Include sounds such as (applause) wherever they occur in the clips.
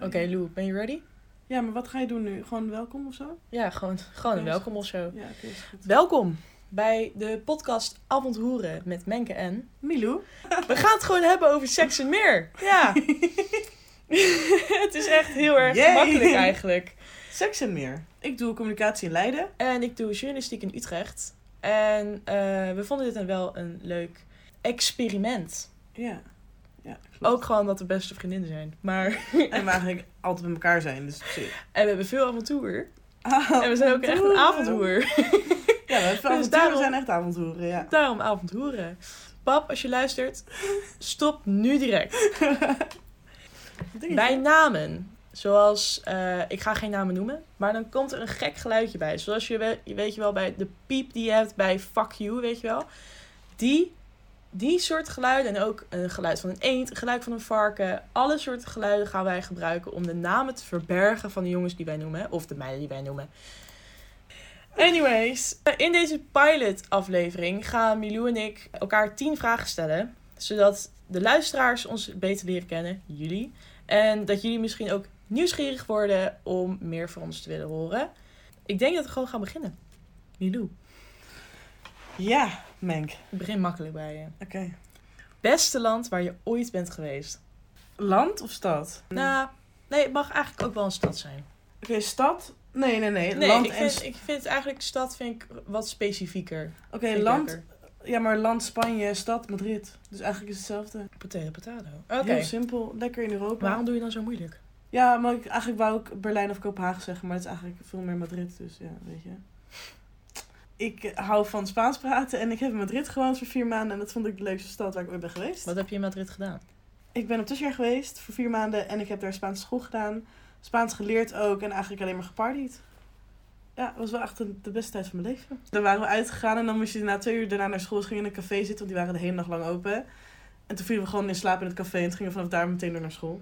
Oké, Lou, ben je ready? Ja, maar wat ga je doen nu? Gewoon welkom of zo? Ja, gewoon, gewoon een welkom of zo. Ja, oké, is goed. Welkom bij de podcast Avondhoeren met Menke en... Milou? We gaan het gewoon hebben over seks en meer. Ja. (laughs) (laughs) het is echt heel erg Yay. makkelijk eigenlijk. Seks en meer. Ik doe communicatie in Leiden. En ik doe journalistiek in Utrecht. En eh, we vonden dit dan wel een leuk experiment. Ja. Ja. Ook gewoon dat we beste vriendinnen zijn. Maar... (laughs) En we (laughs) eigenlijk altijd bij elkaar zijn, dus. En we hebben veel avontuur. En we zijn ook echt een avondhoer. Ja, we hebben veel Dus avonturen daarom- zijn echt avonturen, ja. Daarom avondhoeren. Pap, als je luistert, stop nu direct. (laughs) Bij namen, zoals, eh, ik ga geen namen noemen, maar dan komt er een gek geluidje bij. Zoals je, we- je weet je wel, bij de piep die je hebt bij fuck you, weet je wel. Die, die soort geluiden en ook een geluid van een eend, een geluid van een varken. Alle soorten geluiden gaan wij gebruiken om de namen te verbergen van de jongens die wij noemen. Of de meiden die wij noemen. Anyways, eh, in deze pilot aflevering gaan Milou en ik elkaar 10 vragen stellen. Zodat de luisteraars ons beter leren kennen, jullie. En dat jullie misschien ook nieuwsgierig worden om meer van ons te willen horen. Ik denk dat we gewoon gaan beginnen. Milou, Ja, Menk. ik begin makkelijk bij je. Oké. Beste land waar je ooit bent geweest? Land of stad? Nou, nee, het mag eigenlijk ook wel een stad zijn. Oké, stad? Nee, nee, nee. Nee, land ik, en... vind, ik vind eigenlijk stad vind ik wat specifieker. Oké, land... Ja, maar land, Spanje, stad, Madrid. Dus eigenlijk is het hetzelfde. Potato, potato. Oké. Heel simpel. Lekker in Europa. Waarom doe je dan zo moeilijk? Ja, maar ik, eigenlijk wou ik Berlijn of Kopenhagen zeggen, maar het is eigenlijk veel meer Madrid, dus ja, weet je. Ik hou van Spaans praten en ik heb in Madrid gewoond voor vier maanden en dat vond ik de leukste stad waar ik ooit ben geweest. Wat heb je in Madrid gedaan? Ik ben op tussenjaar geweest voor vier maanden en ik heb daar Spaanse school gedaan. Spaans geleerd ook en eigenlijk alleen maar gepartied. Ja, het was wel echt de, beste tijd van mijn leven. Dan waren we uitgegaan en dan moest je na twee uur daarna naar school. Dus gingen in een café zitten, want die waren de hele nacht lang open. En toen vielen we gewoon in slaap in het café en toen gingen we vanaf daar meteen door naar school.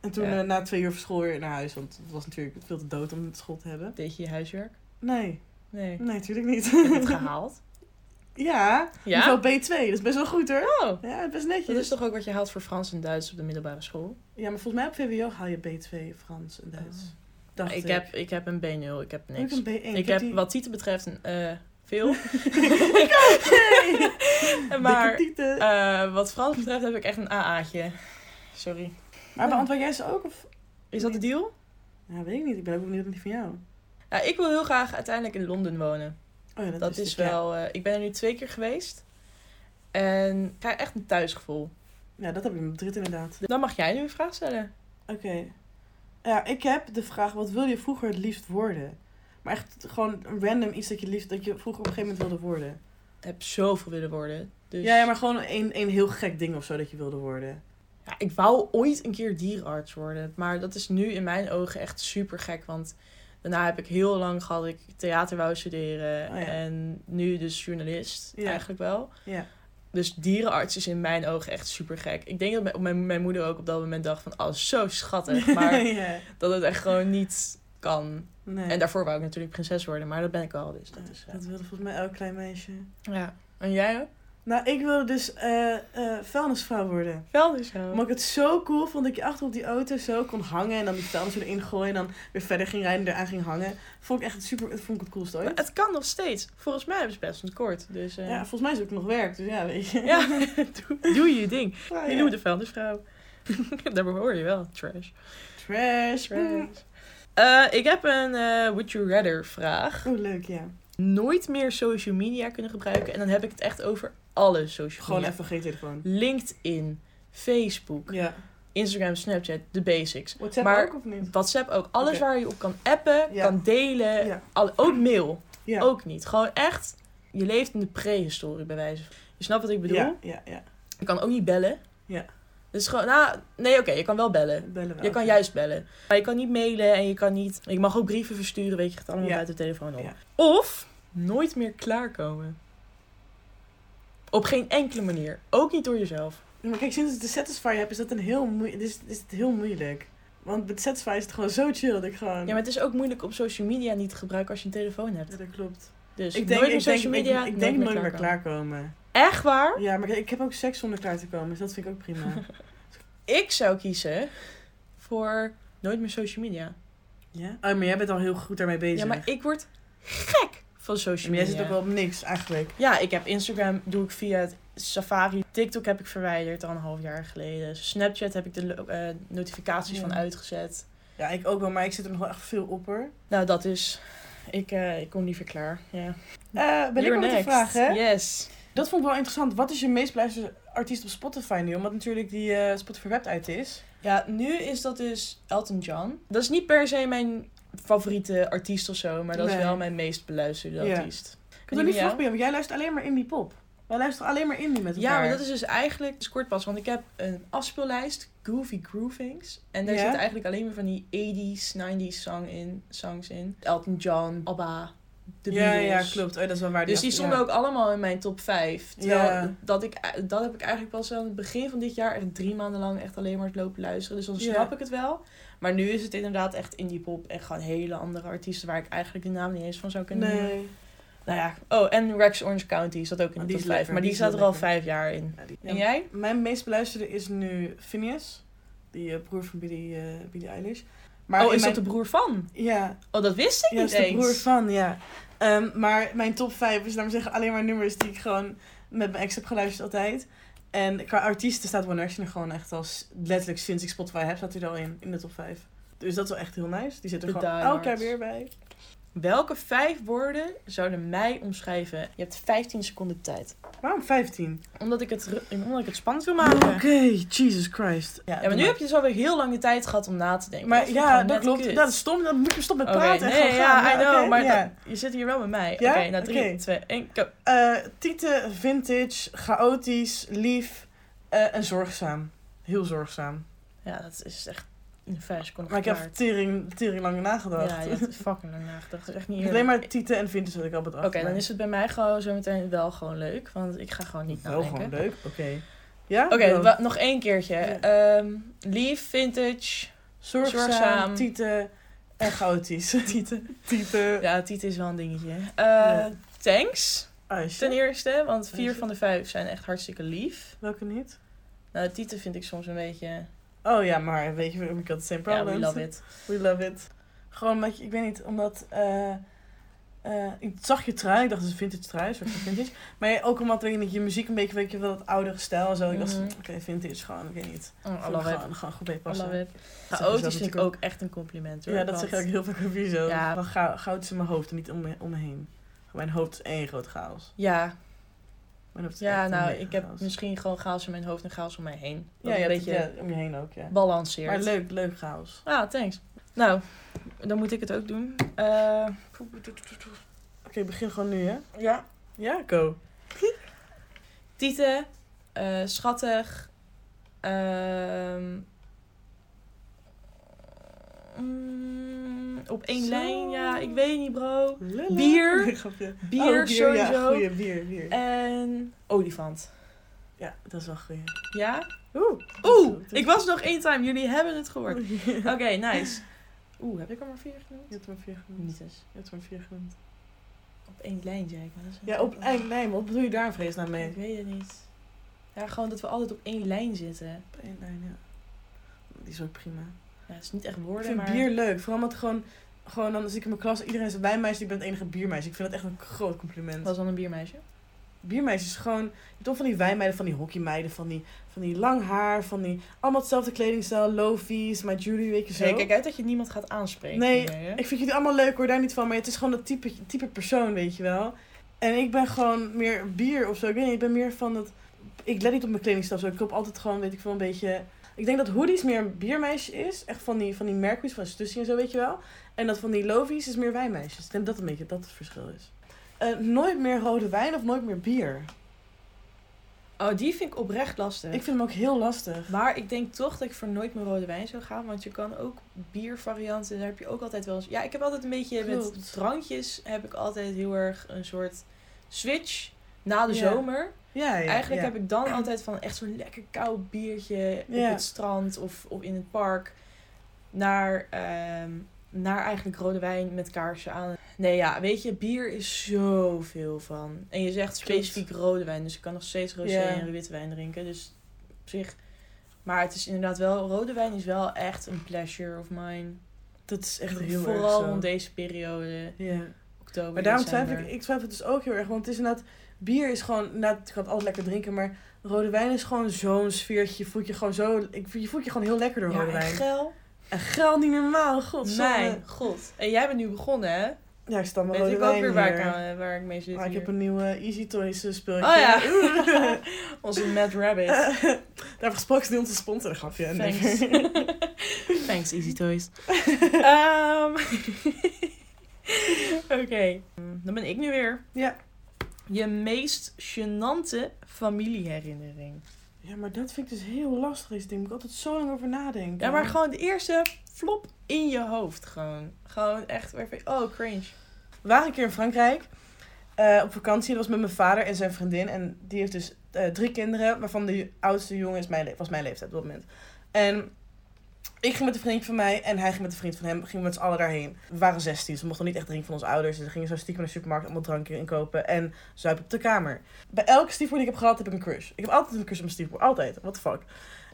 En toen Ja. eh, na twee uur van school weer naar huis, want het was natuurlijk veel te dood om school te hebben. Deed je je huiswerk? Nee, Nee. nee, natuurlijk niet. Heb je het gehaald? (laughs) ja, Ja? niveau B2, dat is best wel goed hoor. Oh, Ja, best netjes. dat is toch ook wat je haalt voor Frans en Duits op de middelbare school? Ja, maar volgens mij op VWO haal je B2 Frans en Duits. Dacht Oh. ik, heb, ik heb een B0, ik heb Ik niks. heb een B1. Ik heb, die- wat titel betreft, een, eh, veel. (laughs) Nee. (laughs) maar Dikke tieten. eh, wat Frans betreft heb ik echt een AA'tje. Sorry. maar beantwoord jij ze ook? Of? Is dat de deal? Ja, weet ik niet. Ik ben ook benieuwd naar die van jou. Ja, ik wil heel graag uiteindelijk in Londen wonen. Oh ja, dat, is wel... eh, ik ben er nu twee keer geweest. En ik krijg echt een thuisgevoel. Ja, dat heb ik met Madrid inderdaad. Dan mag jij nu een vraag stellen. Oké. Ja, ik heb de vraag, wat wil je vroeger het liefst worden? Maar echt gewoon een random iets dat je liefst, dat je vroeger op een gegeven moment wilde worden. Ik heb zoveel willen worden. Dus... Ja, ja, maar gewoon een, een heel gek ding of zo dat je wilde worden. Ja, ik wou ooit een keer dierenarts worden. Maar dat is nu in mijn ogen echt super gek. Want daarna heb ik heel lang gehad dat ik theater wou studeren. Oh ja. En nu dus journalist Ja. eigenlijk wel. Ja. Dus dierenarts is in mijn ogen echt super gek. Ik denk dat mijn- mijn, moeder ook op dat moment dacht van... Oh, zo schattig. (laughs) Maar dat het echt gewoon niet kan. Nee. En daarvoor wou ik natuurlijk prinses worden. Maar dat ben ik al. Dus dat is... dat wilde volgens mij elk klein meisje. Ja. En jij ook? Nou, ik wilde dus eh eh, vuilnisvrouw worden. Zo. Omdat ik het zo cool vond dat je achter op die auto zo kon hangen en dan die vuilnis erin gooien en dan weer verder ging rijden en eraan ging hangen. Vond ik echt het super, vond ik het coolste Maar ooit. het kan nog steeds. Volgens mij hebben ze best een kort. Dus eh, Ja, volgens mij is het ook nog werk, dus ja, weet je. ja. (laughs) doe, doe je ding. Ah, Je ja. noemt de vuilnisvrouw. (laughs) Daar behoor je wel. Trash. Trash. Trash. Eh, ik heb een Would You Rather vraag. Oh, leuk, ja. Nooit meer social media kunnen gebruiken. En dan heb ik het echt over alle social Gewoon media. even geen telefoon. LinkedIn, Facebook, Ja. Instagram, Snapchat, de basics. WhatsApp Maar- ook of niet? WhatsApp ook. Alles waar je op kan appen, Ja. kan delen. Ja. Al, ook mail. Ja. Ook niet. Gewoon echt, je leeft in de prehistorie bij wijze van. Je snapt wat ik bedoel? Ja, ja. Je kan ook niet bellen. Ja. Dus gewoon, nou, nee, oké, je kan wel bellen. Bellen wel. Je kan juist bellen. Maar je kan niet mailen en je kan niet... Je mag ook brieven versturen, weet je, het allemaal buiten de telefoon. Ja. Of nooit meer klaarkomen. Op geen enkele manier. Ook niet door jezelf. Maar kijk, sinds ik de Satisfyer heb, is dat een heel moeilijk. Is, is het heel moeilijk. Want met Satisfyer is het gewoon zo chill dat ik gewoon. Ja, maar het is ook moeilijk om social media niet te gebruiken als je een telefoon hebt. Ja, dat klopt. Dus Ik denk, nooit meer ik denk, social ik- media, ik, denk nooit meer klaarkomen. klaarkomen. Echt waar? Ja, maar ik heb ook seks zonder klaar te komen, dus dat vind ik ook prima. (laughs) Ik zou kiezen voor nooit meer social media. Ja? Oh, maar jij bent al heel goed daarmee bezig. Ja, maar ik word gek van social Maar jij media. zit ook wel op niks, eigenlijk. Ja, ik heb Instagram, doe ik via het Safari. TikTok heb ik verwijderd al een half jaar geleden. Snapchat heb ik de eh, notificaties Ja. van uitgezet. Ja, ik ook wel, maar ik zit er nog wel echt veel op, hoor. Nou, dat is... Ik, eh, ik kom liever klaar. Ja. Eh, ben ik You're met next. vraag, hè? Yes. Dat vond ik wel interessant. Wat is je meest beluisterde artiest op Spotify nu? Omdat natuurlijk die Spotify Wrapped uit is. Ja, nu is dat dus Elton John. Dat is niet per se mijn favoriete artiest of zo, maar dat Nee. is wel mijn meest beluisterde Ja. artiest. Ik niet vroeg bij jou, want jij luistert alleen maar indie pop. Wij luisteren alleen maar indie met elkaar. Ja, maar dat is dus eigenlijk het is kort pas, want ik heb een afspeellijst, Goofy Groovings. En daar Ja? zitten eigenlijk alleen maar van die 80s, 90s song in, songs in. Elton John, ABBA, The ja, Beatles. ja, klopt. Oh, dat is wel waar. Dus die stonden ja. ook allemaal in mijn top 5. Terwijl Ja. dat, ik, dat heb ik eigenlijk pas aan het begin van dit jaar echt drie maanden lang echt alleen maar lopen luisteren. Dus dan snap ik het wel. Maar nu is het inderdaad echt indie pop en gewoon hele andere artiesten waar ik eigenlijk de naam niet eens van zou kunnen. Nee. Nou ja, oh en Rex Orange County zat ook in de top is 5. lekker, Maar die, staat er al vijf jaar in. Ja, die- En jij? Mijn meest beluisterde is nu Phineas. Die eh, broer van Billie, eh, Billie Eilish. Maar oh, is mijn... dat de broer van? Ja, Oh, dat wist ik ja, niet is de eens. broer van, ja. Ehm, maar mijn top 5 is, laat maar zeggen, alleen maar nummers die ik gewoon met mijn ex heb geluisterd altijd. En qua artiesten staat One Direction er gewoon echt als, letterlijk sinds ik Spotify heb, staat hij er al in, in de top 5. Dus dat is wel echt heel nice. Die zit er De gewoon diehards. elk jaar weer bij. Welke vijf woorden zouden mij omschrijven? Je hebt 15 seconden tijd. Waarom 15? Omdat ik het, omdat ik het spannend wil maken. Oké, Jesus Christ. Ja, maar nu heb je dus alweer heel lang de tijd gehad om na te denken. Maar Dat ja, dat klopt. kut. Dat is stom. Dan moet je stoppen met Oké, praten en nee, ja, gaan. I know, maar dat- je zit hier wel met mij. Ja? Oké, nou 3, Oké. 2, 1, go. Eh, Tieten, vintage, chaotisch, lief eh, en zorgzaam. Heel zorgzaam. Ja, dat is echt vijf seconden Maar ik heb tering, tering lang nagedacht. Ja, je hebt fucking lang nagedacht. Dat is echt niet Alleen maar tieten en vintage had ik al bedacht. Oké, dan is het bij mij gewoon zometeen wel gewoon leuk. Want ik ga gewoon niet wel nadenken. gewoon leuk. Oké. Ja? Oké, nog één keertje. Ja. Ehm, lief, vintage. zorgzaam, zorgzaam. tieten en chaotisch. (laughs) Tieten. tieten. Ja, Tieten is wel een dingetje. Eh, Ja. Thanks, Ijsje. ten eerste. Want vier van de vijf zijn echt hartstikke lief. Welke niet? Nou, Tieten vind ik soms een beetje... Oh ja, maar weet je, ik had the same problems. we love it. We love it. Gewoon omdat je, ik weet niet, omdat... eh eh, ik zag je trui, ik dacht het is een vintage trui, soort van vintage. (laughs) Maar ook omdat weet je, je muziek een beetje, weet je wel, dat oudere stijl en zo. Ik dacht, Mhm. oké, vintage gewoon, ik weet niet. Oh, Gewoon, gewoon, gewoon goed bij passen. love Chaotisch vind ik ook echt een compliment hoor. Ja, dat want- zeg je ook heel vaak over je zo. Ja. Van gou- goud is in mijn hoofd en niet om me, om me heen. Mijn hoofd is één groot chaos. Ja, Ja nou, ik heb chaos. misschien gewoon chaos in mijn hoofd en chaos om mij heen. Dat Ja, een beetje ja, om je heen ook, ja. balanceert. Maar leuk, leuk chaos. Ah, thanks. Nou, dan moet ik het ook doen. Eh, Oké, begin gewoon nu, hè? ja. Ja, go. Tieten, eh, schattig. ehm, mm, op één Zo. lijn, ja, ik weet niet, bro. Bier. Grapje. Bier, Oh, sowieso. Ja, goeie, bier, bier. En olifant. Ja, dat is wel goed. Ja? Oeh. Oeh, ik was nog één time. Jullie hebben het gehoord. Je Oké, nice. Oeh, heb ik er maar vier genoemd? hebt er maar vier genoemd. Niet eens. Je hebt er maar vier genoemd. Op één lijn, zei ik. Maar dat is Ja, op één lijn. Wat bedoel je daar vrees naar mee? Ik weet het niet. Ja, gewoon dat we altijd op één lijn zitten. Op één lijn, ja. Die is ook prima. Ja, het is niet echt Ik woorden, vind maar... bier leuk. Vooral omdat gewoon... Gewoon dan zit ik in mijn klas, iedereen is een wijnmeisje, ik ben het enige biermeisje. Ik vind dat echt een groot compliment. Was dan een biermeisje? Biermeisjes is gewoon, je hebt toch van die wijnmeiden, van die hockeymeiden, van die, van die lang haar, van die, allemaal hetzelfde kledingstijl, lofies, my Julie, weet je zo. Nee, kijk uit dat je niemand gaat aanspreken. Nee? Ik vind jullie allemaal leuk hoor, daar niet van, maar het is gewoon dat type, type persoon, weet je wel. En ik ben gewoon meer bier of zo, ik weet niet, ik ben meer van dat, ik let niet op mijn kledingstijl, zo. ik koop altijd gewoon, weet ik veel, een beetje, ik denk dat hoodies meer een biermeisje is, echt van die, van die merkhoodies, van Stussy en zo, weet je wel. En dat van die lofies is meer wijnmeisjes. Ik denk dat een beetje dat het verschil is. Eh, nooit meer rode wijn of nooit meer bier. Oh, die vind ik oprecht lastig. Ik vind hem ook heel lastig. Maar ik denk toch dat ik voor nooit meer rode wijn zou gaan. Want je kan ook biervarianten, daar heb je ook altijd wel eens... Ja, ik heb altijd een beetje Klopt. met drankjes heb ik altijd heel erg een soort switch na de Ja. zomer. Ja, ja. Eigenlijk heb ik dan altijd van echt zo'n lekker koud biertje op het strand of, of in het park. Naar, ehm, naar eigenlijk rode wijn met kaarsen aan. Nee, ja, weet je, bier is zoveel van. En je zegt specifiek rode wijn, dus ik kan nog steeds rosé en witte wijn drinken. Dus op zich Maar het is inderdaad wel, rode wijn is wel echt een pleasure of mine. Dat is echt heel Vooral erg zo. rond deze periode, Ja. oktober, Maar daarom december. twijfel ik, ik twijfel dus ook heel erg. Want het is inderdaad, bier is gewoon, inderdaad, je kan het altijd lekker drinken. Maar rode wijn is gewoon zo'n sfeertje. Je voelt je gewoon zo, ik, je voelt je gewoon heel lekker door Ja, rode en wijn. geil. En geil niet normaal, god. Mijn god. En jij bent nu begonnen, hè? Ja, ik sta met Weet rode ik ook wijn weer waar ik, aan, waar ik mee zit Ah, ik hier. heb een nieuwe Easy Toys eh, speeltje. Oh ja. (laughs) Onze Mad Rabbit. (laughs) Daarover gesproken is die onze sponsor, grapje. En Thanks. (laughs) Thanks, Easy Toys. Ehm, Oké, dan ben ik nu weer. Ja. Je meest gênante familieherinnering. Ja, maar dat vind ik dus heel lastig. Deze ding. Moet ik altijd zo lang over nadenken. Ja, maar gewoon de eerste flop in je hoofd. Gewoon, gewoon echt, oh cringe. We waren een keer in Frankrijk eh, op vakantie. Dat was met mijn vader en zijn vriendin. En die heeft dus eh, drie kinderen, waarvan de oudste jongen is mijn was mijn leeftijd op dat moment. En ik ging met een vriendje van mij en hij ging met een vriend van hem. Gingen we met z'n allen daarheen. We waren 16, dus we mochten niet echt drinken van onze ouders. Dus we gingen zo stiekem naar de supermarkt allemaal drankje inkopen en zuipen op de kamer. Bij elke stiefbroer die ik heb gehad, heb ik een crush. Ik heb altijd een crush op mijn stiefbroer. Altijd. What the fuck.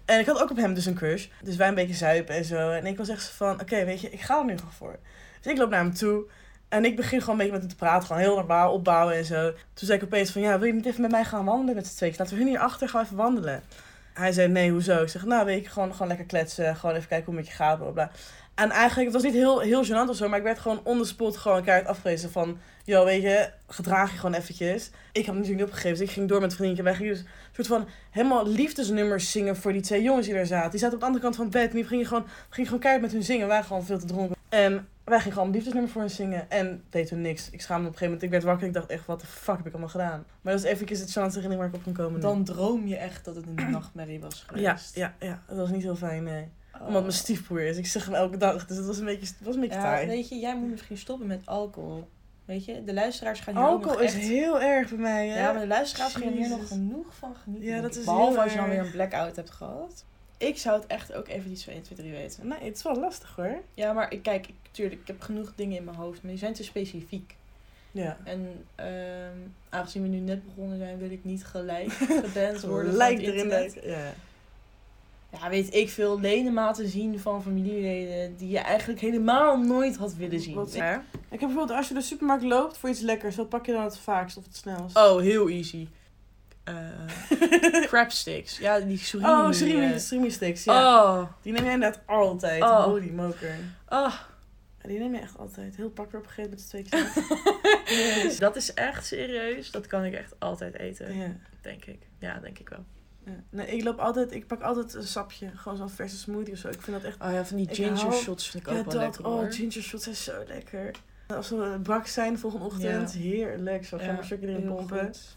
En ik had ook op hem dus een crush. Dus wij een beetje zuipen en zo. En ik was echt van, oké, weet je, ik ga er nu gewoon voor. Dus ik loop naar hem toe. En ik begin gewoon een beetje met hem te praten. Gewoon heel normaal opbouwen en zo. Toen zei ik opeens van, ja, wil je niet even met mij gaan wandelen met z'n tweeën? Laten we hun hier achter gaan even wandelen. Hij zei, nee, hoezo? Ik zeg, nou, weet je, gewoon, gewoon lekker kletsen. Gewoon even kijken hoe het met je gaat, bla, bla. En eigenlijk, het was niet heel, heel gênant of zo. Maar ik werd gewoon on the spot gewoon keihard afgewezen van... Yo, weet je, gedraag je gewoon eventjes. Ik had natuurlijk niet opgegeven, dus ik ging door met een vriendje. Wij gingen dus een soort van helemaal liefdesnummers zingen voor die twee jongens die daar zaten. Die zaten op de andere kant van het bed en die gingen gewoon, gingen gewoon keihard met hun zingen. We waren gewoon veel te dronken. En wij gingen gewoon een liefdesnummer voor hen zingen. En deed hun niks. Ik schaamde me op een gegeven moment. Ik werd wakker en ik dacht echt, wat de fuck heb ik allemaal gedaan? Maar dat is eventjes het chance herinnering waar ik op kan komen nu. Dan droom je echt dat het een (clears throat) nachtmerrie was ja, geweest. ja, ja, dat was niet heel fijn, nee. Oh. Omdat mijn stiefbroer is. Ik zeg hem elke dag, dus het was een beetje, was een beetje Ja, taai. weet je, jij moet misschien stoppen met alcohol. Weet je, de luisteraars gaan hier Alcohol nog is echt... heel erg bij mij, hè? Ja, maar de luisteraars gaan hier nog genoeg van genieten. Ja, dat is Behalve heel als je dan weer een blackout hebt gehad. Ik zou het echt ook even iets van 1, 2, 3 weten. Nee, het is wel lastig hoor. Ja, maar ik, kijk, ik, tuurlijk, ik heb genoeg dingen in mijn hoofd, maar die zijn te specifiek. Ja. En ehm, aangezien we nu net begonnen zijn, wil ik niet gelijk (laughs) geband worden Lijkt erin. Ja. Ja, weet ik veel ledematen zien van familieleden die je eigenlijk helemaal nooit had willen zien. Wat-. Ik heb bijvoorbeeld, als je de supermarkt loopt voor iets lekkers, wat pak je dan het vaakst of het snelst? Oh, heel easy. Eh (laughs) crab sticks. Ja, die surimi. Oh, surimi, eh. surimi sticks, ja. Oh, Die neem jij inderdaad altijd. Oh. Holy moker. oh. Ja, die neem je echt altijd. Heel pak erop gegeten met z'n tweetjes. (laughs) Dus dat is echt serieus. Dat kan ik echt altijd eten, ja. denk ik. Ja, denk ik wel. Ja. Nee, ik loop altijd, ik pak altijd een sapje. Gewoon zo'n verse smoothie of zo. Ik vind dat echt... Oh ja, van die ginger hou- shots vind ik Ja, ook wel dat. lekker Oh, ginger shots zijn zo lekker. Als we brak zijn de volgende ochtend, Ja. heerlijk. Zo Ja, gembersuiker erin heel pompen. goed.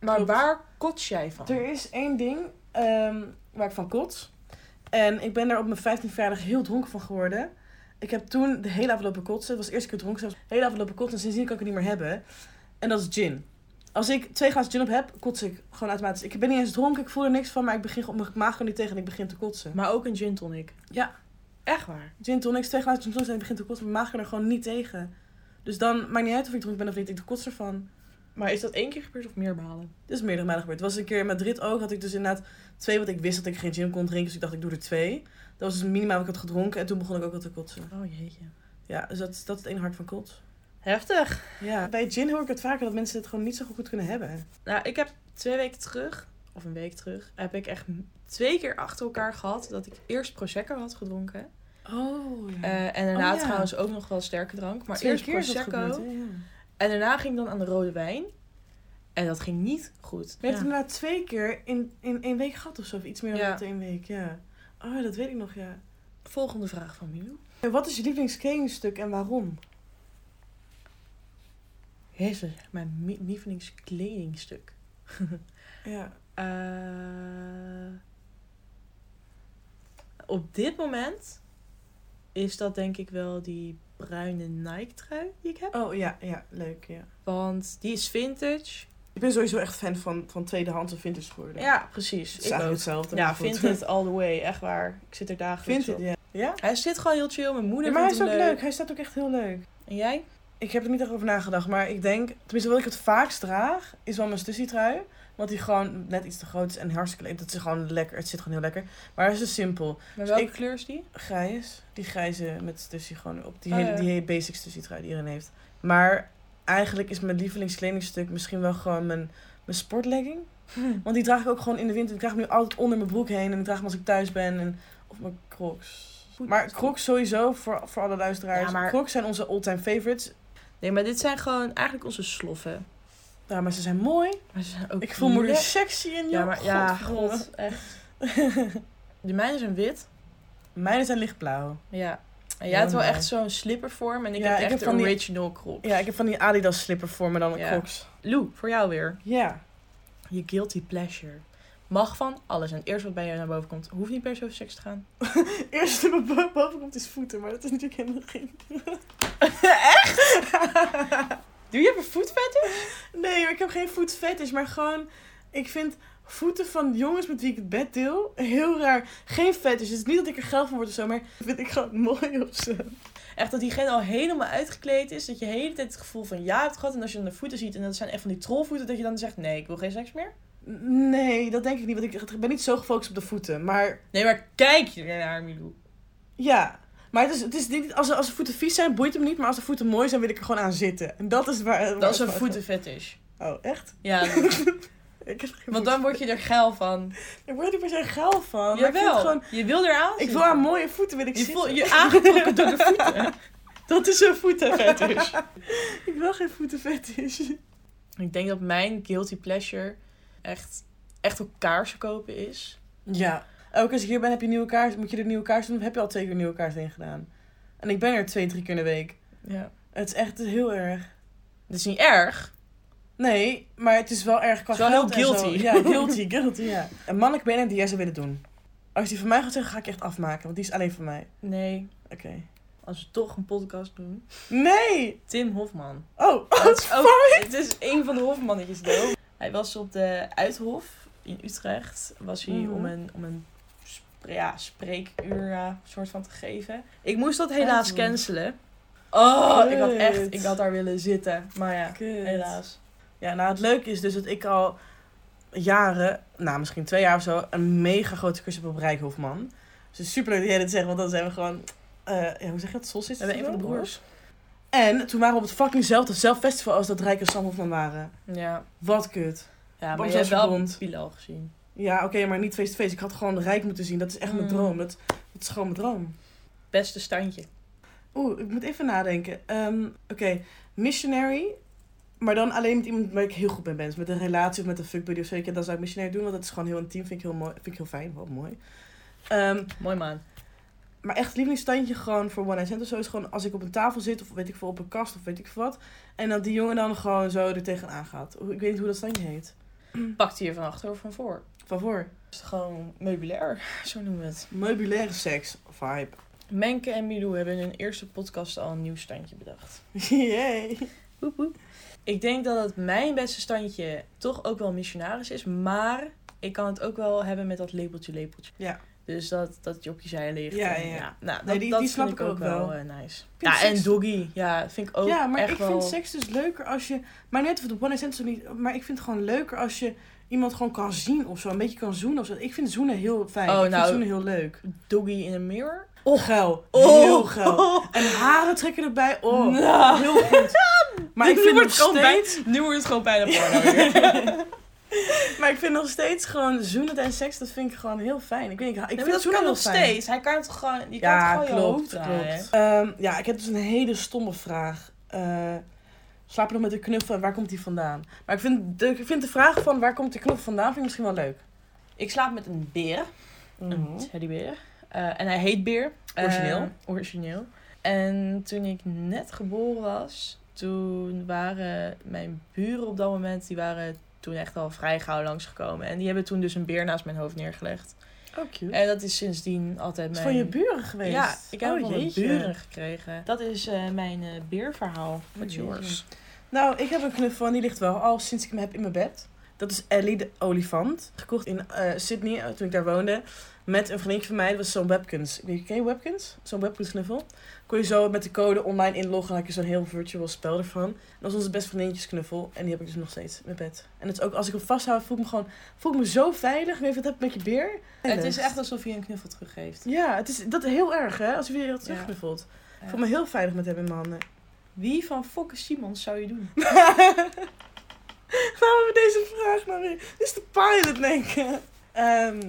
Maar Klopt. waar kots jij van? Er is één ding ehm, waar ik van kots. En ik ben daar op mijn 15 verjaardag heel dronken van geworden. Ik heb toen de hele avond lopen kotsen. Het was de eerste keer dronken zelfs. De hele avond lopen kotsen. En sindsdien kan ik het niet meer hebben. En dat is gin. Als ik twee glazen gin op heb, kots ik gewoon automatisch. Ik ben niet eens dronken, ik voel er niks van. Maar ik begin mijn maag kan niet tegen en ik begin te kotsen. Maar ook een gin tonic. Ja. Echt waar? Gin tonics, twee glazen gin tonics en ik begin te kotsen. Mijn maag kan er gewoon niet tegen. Dus dan maakt niet uit of ik dronken ben of niet. Ik kots ervan. Maar is dat één keer gebeurd of meermalen? Dit is meerdere malen gebeurd. Het was een keer in Madrid ook. Had ik dus inderdaad twee, want ik wist dat ik geen gin kon drinken. Dus ik dacht, ik doe er twee. Dat was dus minimaal wat ik had gedronken. En toen begon ik ook al te kotsen. Oh jeetje. Ja, dus dat, is- dat is het ene hart van kots. Heftig. Ja. Bij gin hoor ik het vaker dat mensen het gewoon niet zo goed kunnen hebben. Nou, ik heb twee weken terug, of een week terug, heb ik echt twee keer achter elkaar gehad dat ik eerst Prosecco had gedronken. Oh, ja. Eh, en daarna Oh, ja. trouwens ook nog wel sterke drank. Maar Twee eerst keer Prosecco. gebeurd, hè? ja. En daarna ging ik dan aan de rode wijn. En dat ging niet goed. Je hebt inderdaad twee keer in, in één week gehad of zo. Of iets meer dan één week, ja. Oh, dat weet ik nog, ja. Volgende vraag van Milou. Wat is je lievelingskledingstuk en waarom? Jezus, mijn mi- lievelingskledingstuk. (laughs) Ja. Eh, op dit moment is dat denk ik wel die bruine Nike trui die ik heb. Oh, ja, ja. Leuk, ja. Want die is vintage. Ik ben sowieso echt fan van, van tweedehands en vintage geworden. Ja, precies. Het is Ik ook. hetzelfde. Ja, vintage all the way. Echt waar. Ik zit er dagelijks Vintage, op. ja. Ja? Hij zit gewoon heel chill. Mijn moeder Ja, maar hij is ook leuk. leuk. Hij staat ook echt heel leuk. En jij? Ik heb er niet echt over nagedacht, maar ik denk, tenminste wat ik het vaakst draag, is wel mijn Stussy trui. Want die gewoon net iets te groot is en hartstikke leuk. Dat is gewoon lekker. Het zit gewoon heel lekker. Maar het is dus simpel. Maar welke ik- kleur is die? Grijs. Die grijze met Stussy gewoon op. Die Oh, hele, ja. die hele basic Stussy trui die iedereen heeft. Maar eigenlijk is mijn lievelingskleding misschien wel gewoon mijn, mijn sportlegging. Want die draag ik ook gewoon in de winter. Ik draag hem nu altijd onder mijn broek heen. En ik draag hem als ik thuis ben. En, of mijn crocs. Maar crocs sowieso, voor, voor alle luisteraars. Ja, maar- Crocs zijn onze all-time favorites. Nee, maar dit zijn gewoon eigenlijk onze sloffen. Ja, maar ze zijn mooi. Maar ze zijn ook Ik voel me sexy in Ja, jou. maar ja, Godverdomme. god, echt. (laughs) De mijne zijn wit. Mijne zijn lichtblauw. Ja. En Ja, jij hebt wel echt zo'n slippervorm en ik Ja, heb ik echt heb de van die- original crocs. Ja, ik heb van die Adidas slipper voor me dan Ja. crocs. Lou, voor jou weer. Ja. Je guilty pleasure. Mag van alles. En het eerste wat bij je naar boven komt, hoeft niet per se over seks te gaan. (laughs) Eerst wat bo- boven komt is voeten, maar dat is natuurlijk helemaal geen... (laughs) Doe je een voetfetish? Nee, maar ik heb geen voetfetish, maar gewoon... Ik vind voeten van jongens met wie ik het bed deel heel raar. Geen fetish. Het is niet dat ik er geld van word of zo, maar dat vind ik gewoon (laughs) mooi of zo. Echt dat diegene al helemaal uitgekleed is. Dat je de hele tijd het gevoel van ja hebt gehad. En als je dan de voeten ziet en dat zijn echt van die trollvoeten. Dat je dan zegt nee, ik wil geen seks meer. Nee, dat denk ik niet, want ik ben niet zo gefocust op de voeten. Maar Nee, maar kijk je ernaar, Milou. ja... Maar het is, het is niet, als, de- als de voeten vies zijn, boeit het me niet. Maar als de voeten mooi zijn, wil ik er gewoon aan zitten. En dat is waar... waar Dat is een voetenfetish. Oh, echt? Ja, (laughs) Ik want dan word je er geil van. Ik word er per se geil van. Jawel, gewoon... je wil eraan Ik wil aan mooie voeten wil ik Je zitten. voelt je aangetrokken door de voeten. (laughs) Dat is een voetenfetish. (laughs) ik wil geen voetenfetish. Ik denk dat mijn guilty pleasure echt, echt op kaarsen kopen is. Ja. Ook als ik hier ben, heb je nieuwe kaars. Moet je er nieuwe kaars doen? Of heb je al twee keer nieuwe kaars in gedaan? En ik ben er twee, drie keer in de week. Ja. Het is echt heel erg. Dat is niet erg. Nee, maar het is wel erg qua Het is wel heel zo. guilty. Ja, (laughs) guilty, guilty, ja. Een mannelijk benen die jij zou willen doen. Als die van mij gaat zeggen, ga ik echt afmaken. Want die is alleen voor mij. Nee, Oké. als we toch een podcast doen. Nee! Tim Hofman. Oh, Het is, (laughs) ook, het is een van de Hofmannetjes. Doop. Hij was op de Uithof in Utrecht. Was hij Mhm. om een, om een ja, spreekuur soort van te geven. Ik moest dat helaas Uithof. cancelen. Oh, ik had echt, ik had daar willen zitten. Maar ja, Kut. helaas. Ja, nou het leuke is dus dat ik al jaren, nou misschien twee jaar of zo, een mega grote cursus heb op Rijkhofman. Dus het is super leuk dat jij dit zegt, want dan zijn we gewoon, eh, ja, hoe zeg je dat, Solstice? We hebben een van de broers. En toen waren we op het fuckingzelfde zelf festival als dat Rijk en Sam Hofman waren. Ja, Wat kut. ja maar je hebt wel? Bilal gezien. Ja, oké, maar niet face-to-face. Ik had gewoon Rijk moeten zien. Dat is echt mijn Mm. droom. Dat, dat is gewoon mijn droom. Beste standje. Oeh, ik moet even nadenken. Ehm, Oké, missionary. Maar dan alleen met iemand waar ik heel goed mee ben. Dus met een relatie of met een fuckbuddy of zo. Ja, dan zou ik missionary doen, want dat is gewoon heel intiem. Vind ik heel, mooi, vind ik heel fijn. Wel mooi. Ehm, Mooi man. Maar echt lievelingsstandje gewoon voor one night stand of zo. Is gewoon als ik op een tafel zit of weet ik veel op een kast of weet ik veel wat. En dat die jongen dan gewoon zo er tegenaan gaat. Ik weet niet hoe dat standje heet. (clears throat) Pakt hij je van achter of van voor? Van voor. Het is gewoon meubilair, (laughs) zo noemen we het. Meubilaire seks vibe. Menke en Milou hebben in hun eerste podcast al een nieuw standje bedacht. (laughs) Yay. Woep, woep. Ik denk dat het mijn beste standje toch ook wel missionaris is. Maar ik kan het ook wel hebben met dat lepeltje lepeltje. Ja. Dus dat, dat je zij ligt. Ja, en ja. nou, dat, Nee, die- dat die snap ik ook ook wel wel. eh, nice. vind Ja, seks- en doggy. Ja, vind ik ook ja, maar echt ik wel... vind seks dus leuker als je... Maar net of op one night niet... Maar ik vind het gewoon leuker als je iemand gewoon kan zien of zo. Een beetje kan zoenen of zo. Ik vind zoenen heel fijn. Oh, ik vind nou- zoenen heel leuk. Doggy in een mirror. Oh, geil. Oh. Heel geil. (laughs) En haren trekken erbij. Oh, Nou. heel goed. (laughs) Maar ik Nu vind het gewoon bij- steeds... Nu wordt het gewoon bijna porno. (laughs) (laughs) Maar ik vind nog steeds gewoon zoenen en seks, dat vind ik gewoon heel fijn. Ik, weet, ik, ik Nee, vind dat kan nog fijn. steeds. Hij kan het gewoon... Je kan Ja, het gewoon je hoofd klopt, klopt. Ehm, ja, ik heb dus een hele stomme vraag. Eh, slaap je nog met een knuffel en waar komt die vandaan? Maar ik vind, de, ik vind de vraag van waar komt de knuffel vandaan vind ik misschien wel leuk. Ik slaap met een beer. Mhm. Een teddybeer. Eh, en hij heet Beer. Origineel? Eh, origineel. En toen ik net geboren was, toen waren mijn buren op dat moment, die waren toen echt al vrij gauw langsgekomen. En die hebben toen dus een beer naast mijn hoofd neergelegd. Oh, cute. En dat is sindsdien altijd mijn... van je buren geweest? Ja, ik heb oh, van buren gekregen. Dat is eh, mijn eh, beerverhaal. What's jeetje. yours? Nou, ik heb een knuffel en die ligt wel al sinds ik hem heb in mijn bed. Dat is Ellie de olifant. Gekocht in eh, Sydney eh, toen ik daar woonde. Met een vriendje van mij. Dat was zo'n webkins. Weet je, ken je webkins? Zo'n webkins knuffel. Kon je zo met de code online inloggen. En had je zo'n heel virtual spel ervan. Dat was onze best vriendinnetjes knuffel. En die heb ik dus nog steeds in mijn bed. En het is ook als ik hem vasthoud, voel ik me gewoon voel ik me zo veilig. Weet je wat heb ik met je beer? Het is echt alsof je een knuffel teruggeeft. Ja, het is dat heel erg hè. Als je weer terugknuffelt. Ik voel me heel veilig met hem in mijn handen. Wie van Fokke Simons zou je doen? (laughs) (laughs) Gaan we deze vraag nou weer? Dit is de pilot, denk ik. Ehm,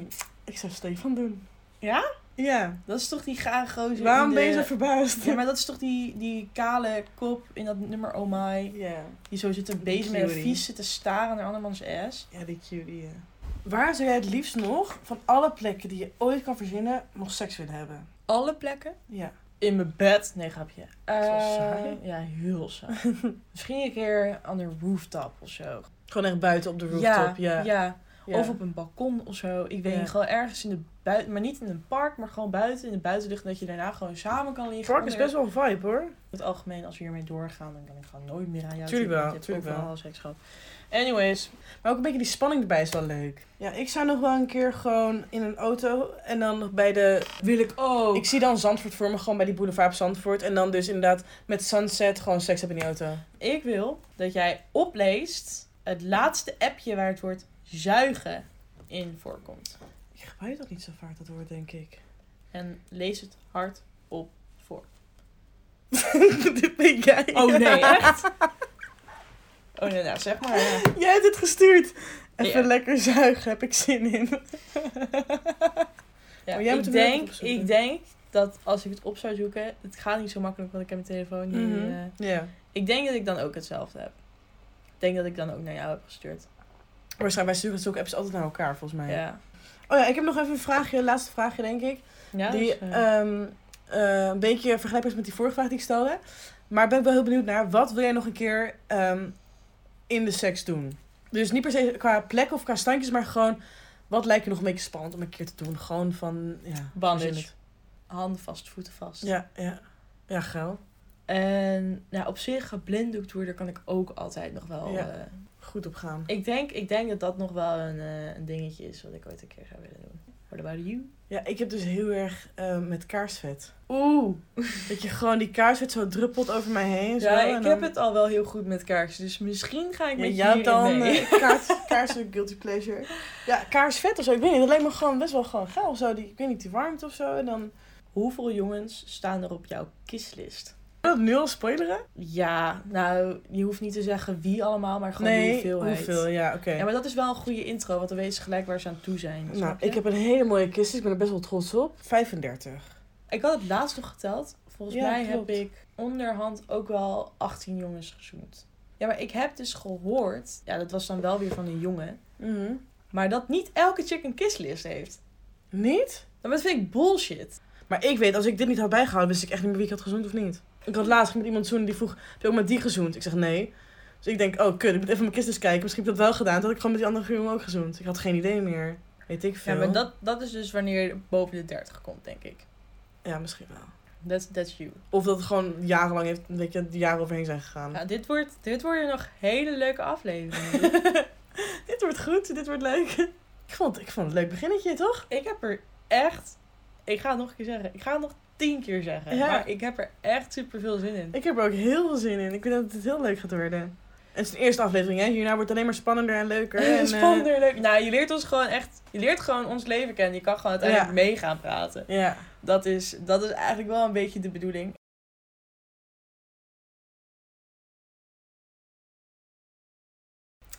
ik zou Stefan doen. Ja? Ja. Dat is toch die gare gozer Waarom ben je zo verbaasd? Ja, maar dat is toch die, die kale kop in dat nummer Oh My. Ja. Die zo zit te bezig met een vies zitten staren naar andermans ass. Ja, die cutie, ja. Waar zou jij het liefst nog, van alle plekken die je ooit kan verzinnen, nog seks willen hebben? Alle plekken? Ja. In mijn bed? Nee, grapje. Saai. Ja, heel saai. (laughs) Misschien een keer aan de rooftop of zo. Gewoon echt buiten op de rooftop, ja. ja. Ja. Of op een balkon of zo. Ik weet Ja. niet, gewoon ergens in de buiten, maar niet in een park, maar gewoon buiten in de buitenlucht. Dat je daarna gewoon samen kan liggen. Park is best wel een vibe, hoor. In het algemeen, als we hiermee doorgaan, dan kan ik gewoon nooit meer aan jou Tuurlijk wel, tuurlijk wel. seks gehad. Anyways, Maar ook een beetje die spanning erbij is wel leuk. Ja, ik zou nog wel een keer gewoon in een auto en dan nog bij de... wil ik ook. Ik zie dan Zandvoort voor me, gewoon bij die boulevard op Zandvoort. En dan dus inderdaad met sunset gewoon seks hebben in die auto. Ik wil dat jij opleest het laatste appje waar het woord zuigen in voorkomt. Ik gebruik dat niet zo vaak, dat woord, denk ik. En lees het hard op voor. (laughs) Dit ben jij. Oh nee, (laughs) echt? Oh nee, nou zeg maar. Ja. Jij hebt het gestuurd. Even Ja. lekker zuigen, heb ik zin in. (laughs) Ja, Oh, jij ik, denk, ik denk dat als ik het op zou zoeken, het gaat niet zo makkelijk, want ik heb mijn telefoon nu. Mhm. eh, Ja. ik denk dat ik dan ook hetzelfde heb. Ik denk dat ik dan ook naar jou heb gestuurd. Waarschijnlijk, wij sturen zulke apps altijd naar elkaar, volgens mij. Ja. Oh ja, ik heb nog even een vraagje, laatste vraagje, denk ik. Ja, die dus, eh, ehm, eh, een beetje vergelijkbaar is met die vorige vraag die ik stelde. Maar ben ik wel heel benieuwd naar, wat wil jij nog een keer ehm, in de seks doen? Dus niet per se qua plek of qua standjes, maar gewoon... Wat lijkt je nog een beetje spannend om een keer te doen? Gewoon van, ja... Bandage. handen vast, voeten vast. Ja, ja. Ja, geil. En nou, op zich, geblinddoekt worden kan ik ook altijd nog wel. Ja. eh, Goed op gaan. ik, denk, ik denk dat dat nog wel een, eh, een dingetje is wat ik ooit een keer zou willen doen. What about you? Ja, ik heb dus heel erg eh, met kaarsvet. Oeh. dat je gewoon die kaarsvet zo druppelt over mij heen. Zo, Ja, ik dan- heb het al wel heel goed met kaarsen, dus misschien ga ik met hebt dan mee. eh, kaars, (laughs) kaarsen guilty pleasure. Ja, kaarsvet of zo. Ik weet niet, dat lijkt me gewoon best wel gewoon geil of zo. Die, ik weet niet, die warmte of zo. En dan... Hoeveel jongens staan er op jouw kisslist? Dat nu al spoileren? Ja, nou, je hoeft niet te zeggen wie allemaal, maar gewoon de nee, hoeveelheid. hoeveel? Ja, oké. Ja, maar dat is wel een goede intro, want dan weten ze gelijk waar ze aan toe zijn. Nou, ik heb een hele mooie kist, dus ik ben er best wel trots op. 35. ik had het laatst nog geteld. Volgens Ja, mij klopt. heb ik onderhand ook wel 18 jongens gezoend. Ja, maar ik heb dus gehoord, ja, dat was dan wel weer van een jongen, Mhm. maar dat niet elke chick een kisslist heeft. Niet? Dat vind ik bullshit. Maar ik weet, als ik dit niet had bijgehouden, wist ik echt niet meer wie ik had gezoend of niet. Ik had laatst met iemand zoenen die vroeg, heb je ook met die gezoend? Ik zeg nee. Dus ik denk, oh kut, ik moet even mijn kist eens kijken. Misschien heb ik dat wel gedaan. Toen had ik gewoon met die andere jongen ook gezoend. Ik had geen idee meer. Weet ik veel. Ja, maar dat, dat is dus wanneer je boven de 30 komt, denk ik. Ja, misschien wel. That's, that's you. Of dat het gewoon jarenlang heeft, weet je, de jaren overheen zijn gegaan. Ja, dit, wordt, dit worden nog hele leuke afleveringen. (laughs) dit wordt goed, dit wordt leuk. ik, vond, ik vond het een leuk beginnetje, toch? ik heb er echt, ik ga het nog een keer zeggen, ik ga het nog tien keer zeggen. Ja. Maar ik heb er echt super veel zin in. Ik heb er ook heel veel zin in. Ik weet dat het heel leuk gaat worden. En het is de eerste aflevering, hè? Hierna wordt het alleen maar spannender en leuker. (laughs) En, eh, Spannender, leuk. Nou, je leert ons gewoon echt, je leert gewoon ons leven kennen. Je kan gewoon uiteindelijk mee gaan praten. ja. Dat is, dat is eigenlijk wel een beetje de bedoeling.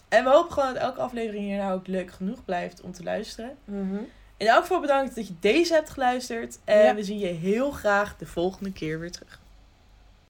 En we hopen gewoon dat elke aflevering hier nou ook leuk genoeg blijft om te luisteren. Mhm. In elk geval bedankt dat je deze hebt geluisterd. En Ja. we zien je heel graag de volgende keer weer terug.